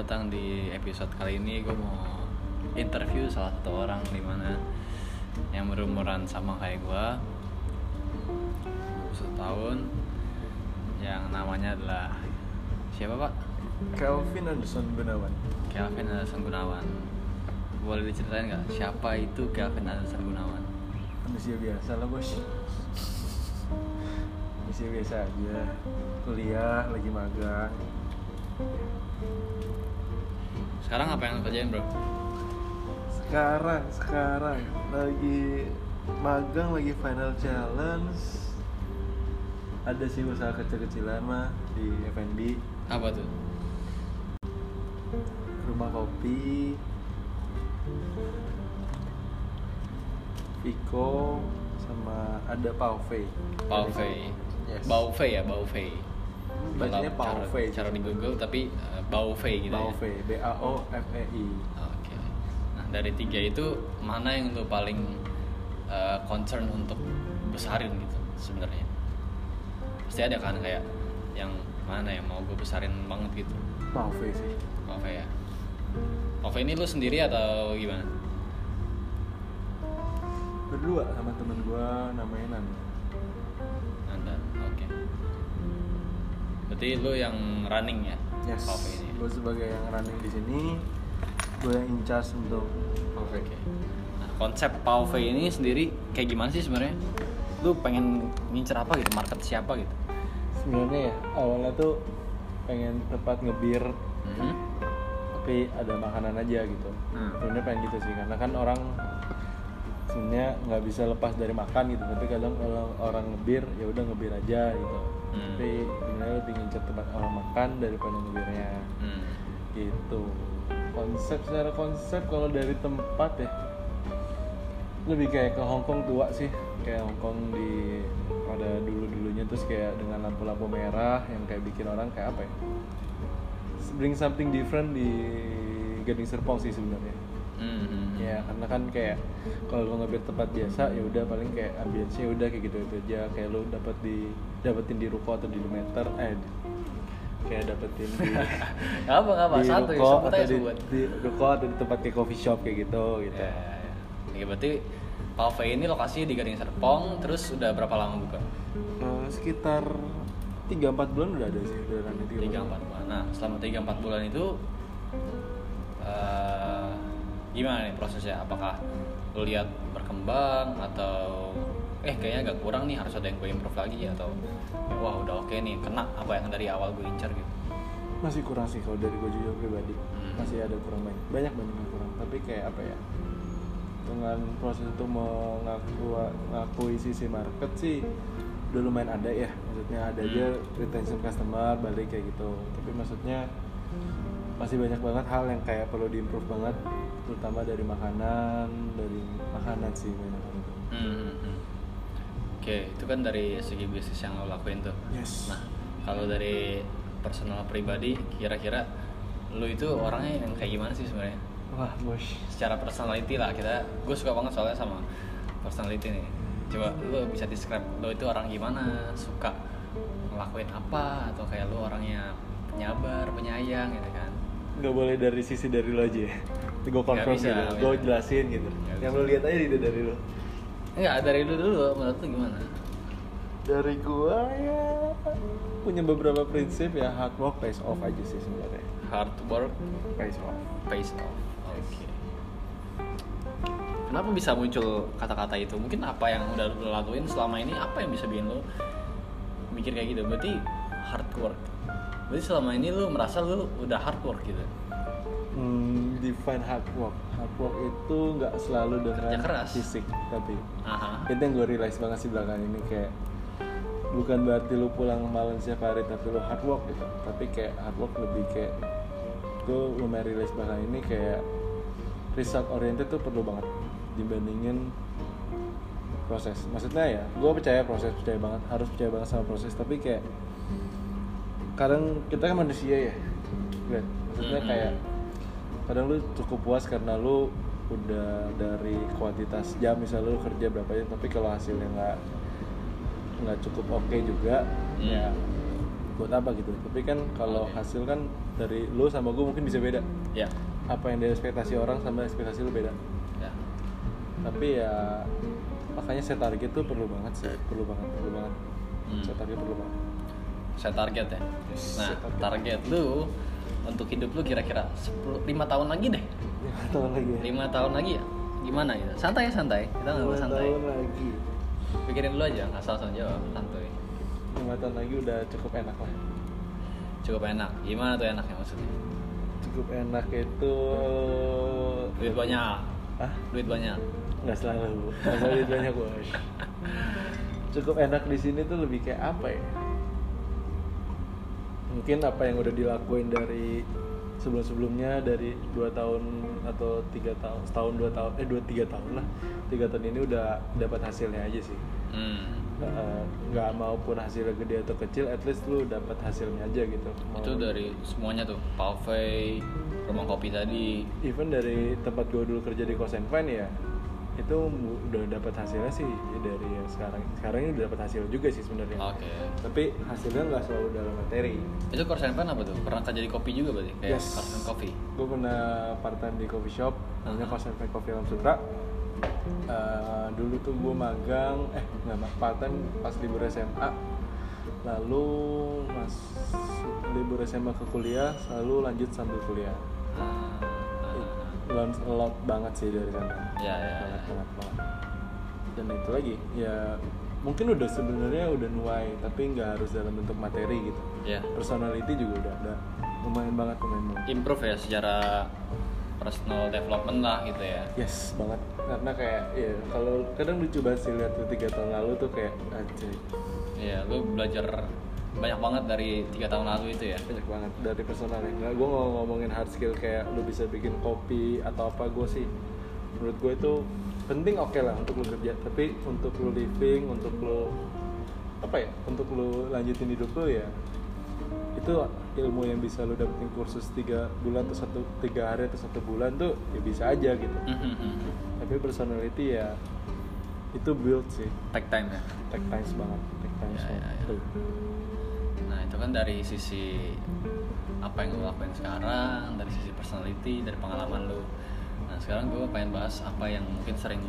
datang di episode kali ini gue mau interview salah satu orang di mana yang berumuran sama kayak gue setahun yang namanya adalah siapa pak? Calvin Anderson Gunawan. Kelvin Anderson Gunawan. Boleh diceritain nggak siapa itu Kelvin Anderson Gunawan? Manusia biasa lah bos. Manusia biasa aja. Kuliah lagi magang sekarang apa yang lo kerjain bro? Sekarang sekarang. Lagi magang lagi final challenge. Ada sih usaha kecil-kecilan mah di F&B apa tuh? Rumah kopi. Iko sama ada Pauve Bauvey Yes. Ya Bauvey Bacanya Bauvey. cara di Google tapi uh, Bauvey gitu ya Pauve B A O F E I Oke. Nah dari tiga itu mana yang lu paling uh, concern untuk besarin gitu sebenarnya? Pasti ada kan kayak yang mana yang mau gue besarin banget gitu? Pauve sih Oke ya. Oke ini lu sendiri atau gimana? berdua sama temen gua namanya Nanda Anda. Oke. Berarti lu yang running ya? Yes Oke ini. gue sebagai yang running di sini gue yang in charge untuk Oke. Nah, konsep Pauve ini sendiri kayak gimana sih sebenarnya? Lu pengen ngincer apa gitu? Market siapa gitu? sebenarnya ya awalnya tuh pengen tempat ngebir Mhm. tapi ada makanan aja gitu Hmm. sebenarnya pengen gitu sih karena kan orang sebenarnya nggak bisa lepas dari makan gitu tapi kadang kalau orang ngebir ya udah ngebir aja gitu Hmm. tapi sebenarnya lebih ngincer tempat orang makan daripada ngebirnya Hmm. gitu konsep secara konsep kalau dari tempat ya lebih kayak ke Hongkong tua sih kayak Hongkong di pada dulu dulunya terus kayak dengan lampu-lampu merah yang kayak bikin orang kayak apa ya bring something different di Gading Serpong sih sebenarnya. Ya karena kan kayak kalau lo ngebir tempat biasa ya udah paling kayak ambience udah kayak gitu itu aja kayak lo dapat di dapetin di ruko atau di Lumeter eh kayak dapetin di apa apa di satu ya ruko sebut atau di, di ruko atau di tempat kayak coffee shop kayak gitu gitu Ya, ya. Oke, berarti Pauve ini lokasinya di Gading Serpong, terus udah berapa lama buka? Eh, sekitar 3-4 bulan udah ada sih udah tiga Tiga empat bulan. Nah, selama tiga empat bulan itu eh, gimana nih prosesnya? Apakah lu lihat berkembang atau eh kayaknya agak kurang nih harus ada yang gue improve lagi atau wah udah oke nih kena apa yang dari awal gue incar gitu. masih kurang sih kalau dari gue jujur pribadi Hmm. masih ada kurang banyak banyak banyak yang kurang tapi kayak apa ya dengan proses untuk mengaku ngakui sisi market sih udah lumayan ada ya maksudnya ada aja Hmm. retention customer balik kayak gitu tapi maksudnya masih banyak banget hal yang kayak perlu diimprove banget terutama dari makanan dari makanan sih banyak banget Hmm, hmm, hmm. Oke, itu kan dari segi bisnis yang lo lakuin tuh. yes Nah, kalau dari personal pribadi, kira-kira lu itu orangnya yang kayak gimana sih sebenarnya? wah bos Secara personality lah kita, gue suka banget soalnya sama personality nih. Coba lu bisa describe lu itu orang gimana, suka ngelakuin apa, atau kayak lu orangnya penyabar, penyayang gitu kan? Nggak boleh dari sisi dari lo aja gue Nggak confirm bisa, gitu gue jelasin gitu Nggak yang bisa. lo lihat aja itu dari lo Enggak, dari lu dulu, menurut lu gimana? dari gua ya punya beberapa prinsip ya hard work pays off aja sih sebenarnya Hard work, pays off pays off. Oke. Kenapa bisa muncul kata-kata itu? Mungkin apa yang udah lo lakuin selama ini apa yang bisa bikin lo mikir kayak gitu? Berarti hard work. Berarti selama ini lo merasa lo udah hard work gitu. hmm, define hard work hard work itu nggak selalu dengan Kerja keras. fisik tapi Aha. itu yang gue realize banget sih belakangan ini kayak bukan berarti lu pulang malam setiap hari tapi lu hard work gitu tapi kayak hard work lebih kayak gue lumayan realize belakangan ini kayak result oriented tuh perlu banget dibandingin proses maksudnya ya gue percaya proses percaya banget harus percaya banget sama proses tapi kayak kadang kita kan manusia ya Glenn. maksudnya Mhm. kayak kadang lu cukup puas karena lu udah dari kuantitas jam misalnya lu kerja berapa jam tapi kalau hasilnya nggak nggak cukup oke juga Hmm. ya buat apa gitu tapi kan kalau Oke. hasil kan dari lo sama gue mungkin bisa beda ya apa yang dari ekspektasi orang sama ekspektasi lo beda ya tapi ya makanya set target tuh perlu banget sih perlu banget perlu banget Hmm. set target perlu banget saya target ya. Yes, nah target. target lu untuk hidup lu kira-kira 10 5 tahun lagi deh. Lima tahun lagi ya. lima tahun lagi ya? Gimana gitu santai ya santai. Kita nggak santai. tahun lagi. Pikirin dulu aja asal asal jawab santuy. Lima tahun lagi udah cukup enak lah. Cukup enak. Gimana tuh enaknya maksudnya? Cukup enak itu duit banyak. Ah duit banyak. Nggak selalu. Selalu banyak bos. Cukup enak di sini tuh lebih kayak apa ya mungkin apa yang udah dilakuin dari sebelum sebelumnya dari dua tahun atau tiga tahun setahun dua tahun eh dua tiga tahun lah. Tiga tahun ini udah dapat hasilnya aja sih. Hmm. Nggak maupun hasilnya gede atau kecil at least lu dapat hasilnya aja gitu. Mau- itu dari semuanya tuh cafe rumah kopi tadi. Even dari tempat gue dulu kerja di Kosen Fine ya itu udah dapat hasilnya sih dari yang sekarang. Sekarang ini udah dapat hasil juga sih sebenarnya. Oke. Tapi hasilnya nggak selalu dalam materi. Itu korsen apa tuh? Pernah kerja di kopi juga berarti? Kayak Yes. korsen kopi gue pernah part time di coffee shop namanya Fine Coffee Alam Sutra. Eh, dulu tuh gue magang eh nggak part time pas libur SMA lalu mas libur SMA ke kuliah selalu lanjut sambil kuliah. Ah, ah, learn a lot banget sih dari sana. Ya, ya, banget, ya. banget banget. Dan itu lagi ya mungkin udah sebenarnya udah nuai tapi nggak harus dalam bentuk materi gitu. Ya. Personality juga udah ada. Lumayan banget lumayan banget improve ya secara personal development lah gitu ya. Yes banget. Karena kayak ya kalau kadang lucu banget sih lihat tuh tiga tahun lalu tuh kayak anjay. Iya, lu belajar banyak banget dari tiga tahun lalu itu ya. banyak banget dari personalnya nggak gue nggak ngomongin hard skill kayak lu bisa bikin kopi atau apa gue sih menurut gue itu penting oke lah untuk lu kerja. Tapi untuk lu living untuk lu apa ya untuk lu lanjutin hidup lu ya itu ilmu yang bisa lu dapetin kursus tiga bulan atau satu tiga hari atau satu bulan tuh ya bisa aja gitu. Mhm. tapi personality ya itu build sih. Take time ya. take times banget take times Ya, ya, banget kan dari sisi apa yang lu lakuin sekarang, dari sisi personality, dari pengalaman lu. Nah sekarang gue pengen bahas apa yang mungkin sering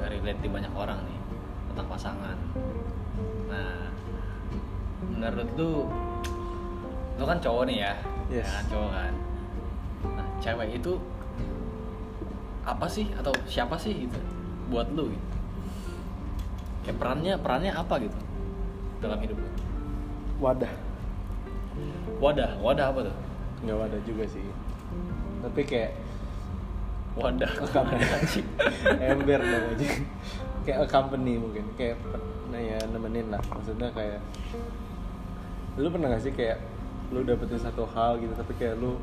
relate di banyak orang nih tentang pasangan. Nah menurut lu, lu kan cowok nih ya, Yes. ya kan cowok kan. Nah cewek itu apa sih atau siapa sih gitu buat lu gitu? Kayak perannya perannya apa gitu dalam hidup lu? wadah Wadah, wadah apa tuh? nggak wadah juga sih. Tapi kayak Wadah. company. Ember dong aja. Kayak a company mungkin. Kayak nah ya nemenin lah. Maksudnya kayak lu pernah gak sih kayak lu dapetin satu hal gitu tapi kayak lu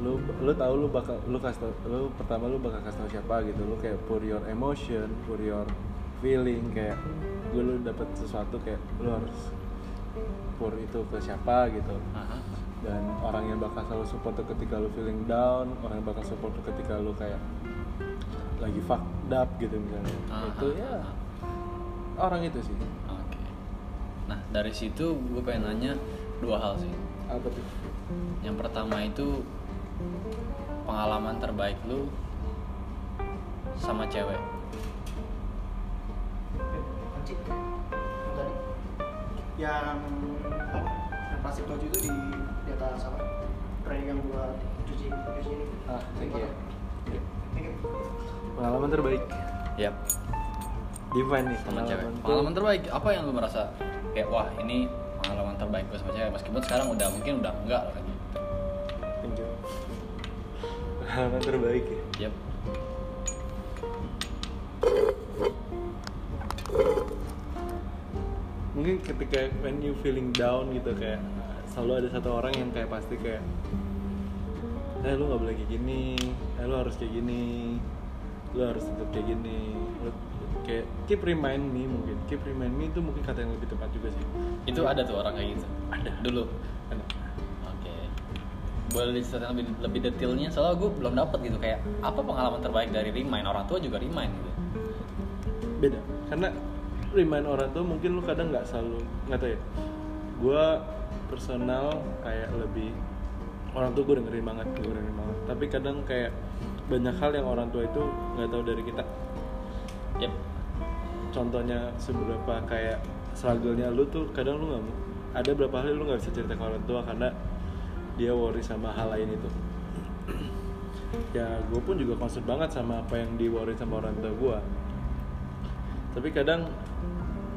lu lu tahu lu bakal lu kasih tau- lu pertama lu bakal kasih tau siapa gitu. Lu kayak pour your emotion pour your feeling kayak gue lu dapet sesuatu kayak lu harus itu ke siapa gitu Aha. dan orang yang bakal selalu support lu ketika lu feeling down orang yang bakal support lu ketika lu kayak lagi fucked up gitu misalnya Ah, itu ya orang itu sih Oke. Nah dari situ gue pengen nanya dua hal sih. apa tuh Yang pertama itu pengalaman terbaik lu sama cewek. Yang apa yang plastik baju itu di di atas apa tray yang buat cuci cuci ini ah thank you you. pengalaman terbaik Yap. divine nih Sama cewek. tuh- Pengalaman terbaik apa yang lu merasa kayak wah ini pengalaman terbaik gue sama cewek meskipun sekarang udah mungkin udah enggak lagi. thank you pengalaman terbaik ya Yap. Mungkin ketika when you feeling down gitu kayak selalu ada satu orang yang kayak pasti kayak eh lu nggak boleh kayak gini eh lu harus kayak gini lu harus tetap kayak gini lu kayak keep remind me mungkin keep remind me itu mungkin kata yang lebih tepat juga sih Itu ada tuh orang kayak gitu. Ada. Dulu. Ada. Oke. Boleh diceritain lebih, lebih detailnya soalnya gue belum dapet gitu kayak apa pengalaman terbaik dari remind orang tua juga remind gitu. beda karena remind orang tuh mungkin lu kadang nggak selalu nggak tahu ya. Gue personal kayak lebih orang tua gue dengerin banget gue dengerin banget. Tapi kadang kayak banyak hal yang orang tua itu nggak tahu dari kita. Yep. contohnya seberapa kayak struggle-nya lu tuh kadang lu nggak ada berapa hal lu nggak bisa cerita ke orang tua karena dia worry sama hal lain itu. Ya gue pun juga concern banget sama apa yang di worry sama orang tua gue tapi kadang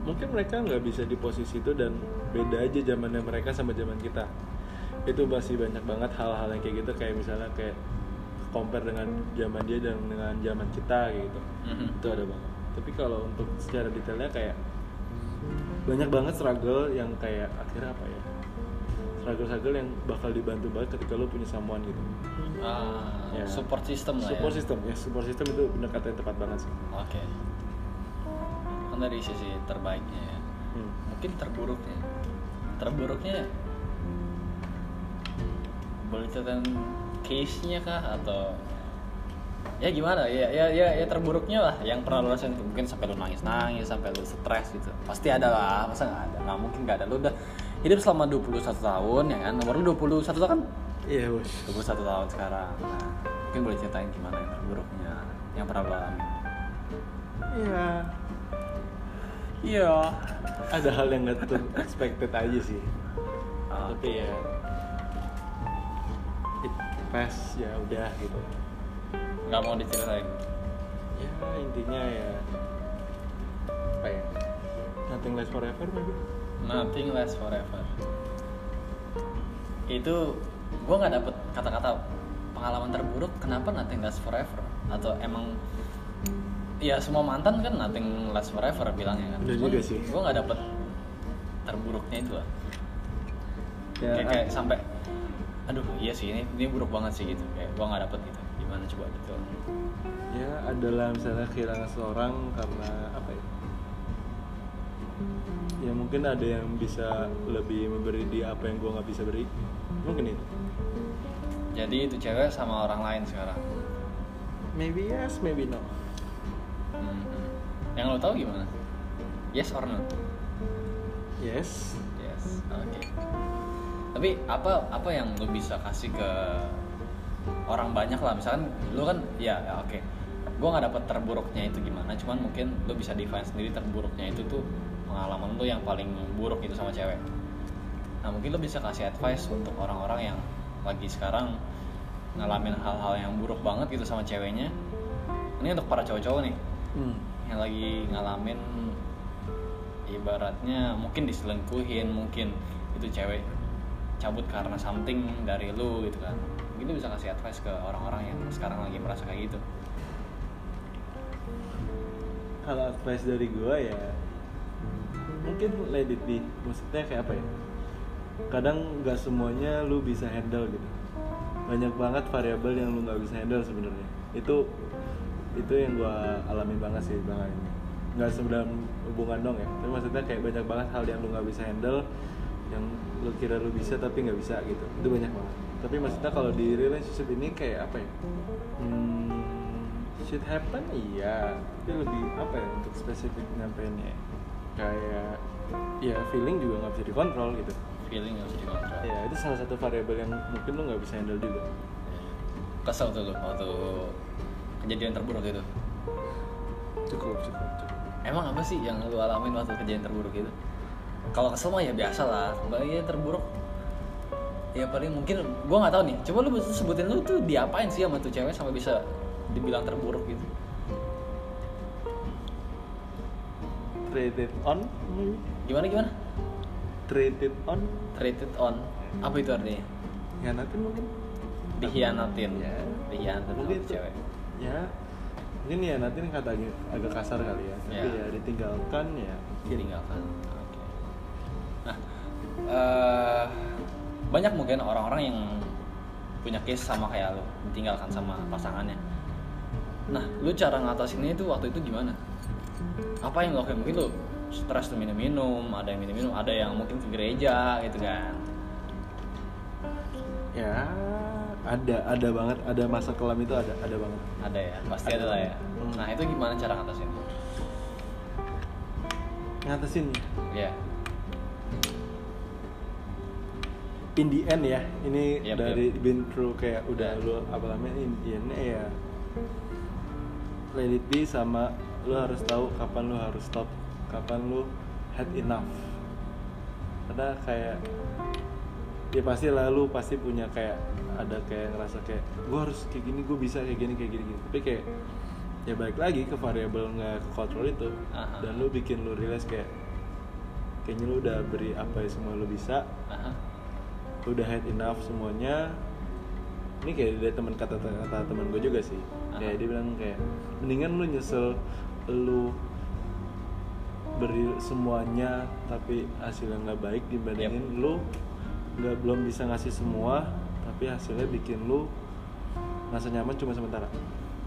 mungkin mereka nggak bisa di posisi itu dan beda aja zamannya mereka sama zaman kita itu masih banyak banget hal-hal yang kayak gitu kayak misalnya kayak compare dengan zaman dia dan dengan zaman kita gitu Mhm. itu ada banget tapi kalau untuk secara detailnya kayak banyak banget struggle yang kayak akhirnya apa ya struggle-struggle yang bakal dibantu banget ketika lo punya someone gitu Ah, Ya. support system lah support ya. system ya support system itu benar kata yang tepat banget sih Oke. Kan dari sisi terbaiknya ya. Hmm. Mungkin terburuknya. Terburuknya boleh ceritain case-nya kah? Atau ya gimana? Ya ya ya, ya terburuknya lah yang pernah lo rasain mungkin sampai lo nangis nangis sampai lo stres gitu. Pasti ada lah. Masa nggak ada? Nggak mungkin nggak ada. Lo udah hidup selama 21 tahun ya kan? Nomor lo 21 tahun kan? Iya bos. 21 tahun sekarang. Nah, mungkin boleh ceritain gimana yang terburuknya yang pernah lo alami? Iya iya. Ada hal yang nggak ter expected aja sih. Ah. tapi ya it pass ya udah gitu. Nggak mau diceritain? Ya intinya ya apa ya nothing lasts forever maybe. Nothing lasts forever. Itu gue nggak dapet kata-kata pengalaman terburuk kenapa nothing lasts forever? Atau emang ya semua mantan kan nothing lasts forever bilangnya kan. Bener juga sih. gue nggak dapet terburuknya itu lah. Ya kayak, kayak sampai aduh iya sih ini ini buruk banget sih gitu. Kayak gue nggak dapet gitu gimana coba gitu. Ya adalah misalnya kehilangan seorang karena apa ya? Ya mungkin ada yang bisa lebih memberi dia apa yang gua nggak bisa beri. Mungkin itu. Jadi itu cewek sama orang lain sekarang? Maybe yes maybe no Hmm. yang lo tahu gimana yes or no yes Yes, oke. Tapi apa apa yang lo bisa kasih ke orang banyak lah, misalkan lo kan ya, ya oke. Gua nggak dapet terburuknya itu gimana, cuman mungkin lo bisa define sendiri terburuknya itu tuh pengalaman lo yang paling buruk itu sama cewek. Nah mungkin lo bisa kasih advice untuk orang-orang yang lagi sekarang ngalamin hal-hal yang buruk banget gitu sama ceweknya. Ini untuk para cowok-cowok nih hmm. yang lagi ngalamin ibaratnya mungkin diselingkuhin mungkin itu cewek cabut karena something dari lu gitu kan. Mungkin lu bisa kasih advice ke orang-orang yang sekarang lagi merasa kayak gitu. Kalau advice dari gua ya mungkin let it be. Maksudnya kayak apa ya? Kadang nggak semuanya lu bisa handle gitu. Banyak banget variabel yang lu nggak bisa handle sebenarnya. Itu itu yang gua alamin banget sih belakangan ini. Nggak sebenarnya hubungan dong ya. Tapi maksudnya kayak banyak banget hal yang lu nggak bisa handle yang lu kira lu bisa tapi nggak bisa gitu. Itu banyak banget. Tapi maksudnya kalau di relationship ini kayak apa ya? Hmm, shit happen iya. Tapi lebih apa ya untuk spesifik nyampeinnya. Ya? kayak ya feeling juga nggak bisa dikontrol gitu. Feeling harus dikontrol. Ya itu salah satu variabel yang mungkin lu nggak bisa handle juga. Kesel tuh lu waktu kejadian terburuk itu cukup cukup cukup. Emang apa sih yang lu alamin waktu kejadian terburuk itu kalau kesel mah ya biasa lah. Kembali terburuk ya paling mungkin gua nggak tahu nih. Coba lu sebutin lu tuh diapain sih sama tuh cewek sampai bisa dibilang terburuk gitu? Traded on? Gimana gimana? Traded on? Traded on. Apa itu artinya? Ya nanti mungkin? Dihianatin. Ya. dihianatin mungkin sama cewek ya mungkin ya nanti kata agak, agak kasar kali ya tapi Ya. ya ditinggalkan ya. Ditinggalkan oke. Nah eh, banyak mungkin orang-orang yang punya case sama kayak lo ditinggalkan sama pasangannya. Nah lu cara ngatasinnya itu waktu itu gimana? Apa yang lo lakuin? Mungkin lu stres tuh minum-minum ada yang minum-minum ada yang mungkin ke gereja gitu kan. Ya ada ada banget ada masa kelam itu ada ada banget ada ya pasti Ada. ada lah ya Hmm. nah itu gimana cara ngatasin ngatasin ya in the end ya ini Yap, dari yap. been through kayak udah lu apa namanya in the end ya let it be sama lu harus tahu kapan lu harus stop kapan lu had enough ada kayak ya pasti lah lu pasti punya kayak ada kayak ngerasa kayak gue harus kayak gini gue bisa kayak gini kayak gini, gini. tapi kayak ya balik lagi ke variabel nggak ke kontrol itu Aha. dan lu bikin lu realize kayak kayaknya lu udah beri apa yang semua lu bisa Aha. lu udah had enough semuanya ini kayak dari teman kata kata teman gue juga sih kayak Aha. dia bilang kayak mendingan lu nyesel lu beri semuanya tapi hasilnya nggak baik dibandingin lu nggak belum bisa ngasih semua tapi hasilnya bikin lu ngerasa nyaman cuma sementara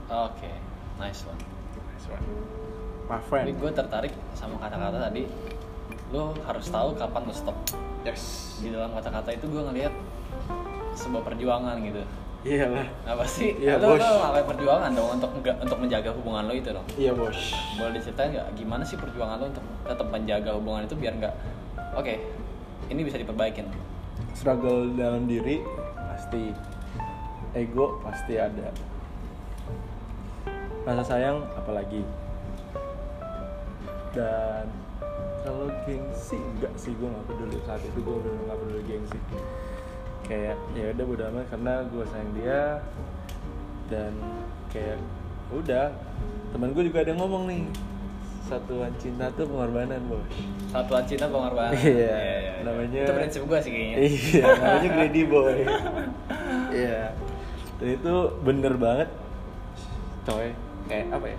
Oke, nice one. my Tapi friend gue tertarik sama kata-kata tadi. Lo harus tahu kapan lo stop. yes Di dalam kata-kata itu gue ngelihat sebuah perjuangan gitu. iyalah Apa sih? Iya, lo, bos. lo ngelakuin perjuangan dong untuk nggak- untuk menjaga hubungan lo itu dong. iya bos Boleh diceritain nggak gimana sih perjuangan lo untuk tetap menjaga hubungan itu biar nggak oke ini bisa diperbaikin. Struggle dalam diri pasti ego pasti ada. Rasa sayang apalagi? Dan kalau gengsi enggak sih gue nggak peduli. Saat itu gue bener nggak peduli gengsi. Kayak ya udah bodo amat karena gue sayang dia. Dan kayak udah teman gue juga ada ngomong nih satuan cinta tuh pengorbanan bos. Satuan cinta pengorbanan. Iya, namanya- Itu prinsip gue sih kayaknya. iya namanya greedy boy. Iya. Dan itu bener banget coy. Kayak apa ya?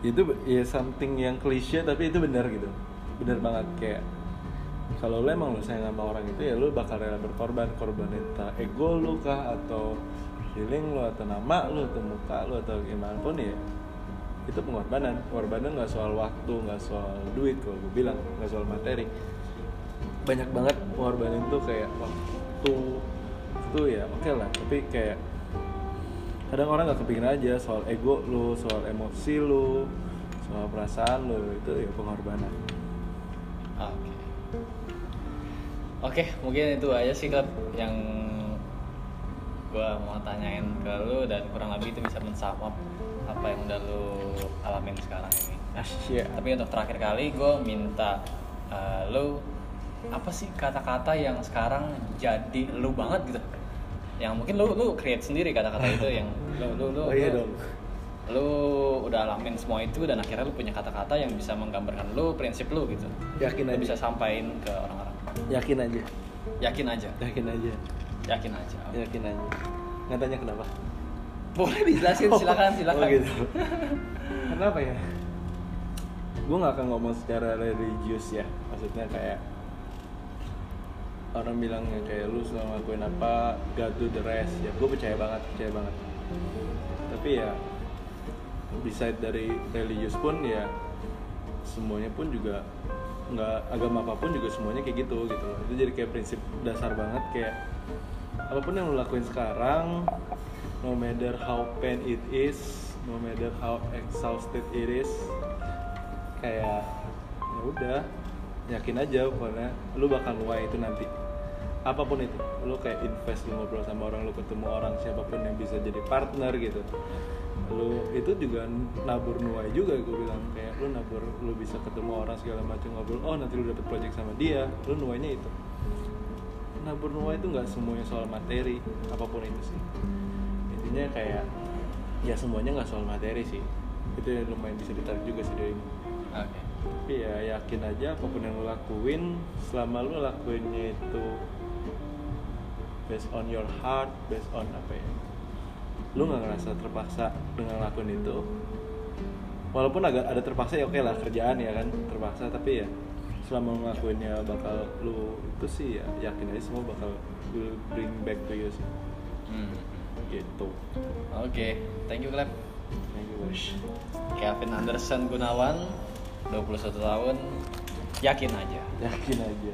Itu ya something yang klise tapi itu bener gitu. Bener banget kayak kalau lo emang lo sayang sama orang itu ya lo bakal rela berkorban. Korban entah ego lo kah atau feeling lo atau nama lo atau muka lo atau gimana pun ya itu pengorbanan. Pengorbanan nggak soal waktu nggak soal duit kalau gue bilang. Nggak soal materi. Banyak banget pengorbanan tuh kayak waktu. Itu ya oke lah. Tapi kayak kadang orang nggak kepikiran aja soal ego lu soal emosi lu soal perasaan lu. Itu ya pengorbanan. Oke. Oke, mungkin itu aja sih Klep yang gua mau tanyain ke lu dan kurang lebih itu bisa mensum up apa yang udah lu alamin sekarang ini. asyik Tapi untuk terakhir kali gue minta eh, lu apa sih kata-kata yang sekarang jadi lu banget gitu? Yang mungkin lu lu create sendiri kata-kata itu yang lu lu lu oh iya lu- dong. lu udah alamin semua itu dan akhirnya lu punya kata-kata yang bisa menggambarkan lu prinsip lu gitu. Yakin lu aja. bisa sampaikan ke orang-orang. Yakin aja. Yakin aja. Yakin aja. Yakin aja. Yakin aja. Nggak tanya kenapa boleh dijelasin silakan silakan. oh, gitu. kenapa ya? Gue nggak akan ngomong secara religius ya. Maksudnya kayak orang bilangnya kayak lu selalu ngelakuin apa God do the rest. Ya gue percaya banget percaya banget. Tapi ya beside dari religius pun ya semuanya pun juga nggak agama apa pun juga semuanya kayak gitu gitu loh. Itu jadi kayak prinsip dasar banget kayak apa pun yang lo lakuin sekarang no matter how pain it is no matter how exhausted it is kayak ya udah yakin aja pokoknya lu bakal nuai itu nanti. Apa pun itu lu kayak invest lu ngobrol sama orang lu ketemu orang siapa pun yang bisa jadi partner gitu. Lu itu juga nabur nuai juga gue bilang. Kayak lu nabur lu bisa ketemu orang segala macam ngobrol oh nanti lu dapet project sama dia. Lu nuainya itu nabur nuai itu nggak semuanya soal materi apa pun itu sih. Intinya kayak ya semuanya nggak soal materi sih. Itu yang lumayan bisa ditarik juga sih dari ini. Oke. Tapi ya yakin aja apa pun yang lo lakuin selama lo lakuinnya itu based on your heart based on apa ya lo nggak ngerasa terpaksa dengan lakuin itu. Walaupun agak ada terpaksa ya oke lah kerjaan ya kan terpaksa tapi ya selama ngelakuinnya bakal lo itu sih ya yakin aja semua bakal will bring back to you sih. Hmm. gitu. Oke thank you Klep. Thank you bos Kevin Anderson Gunawan 21 tahun yakin aja. Yakin aja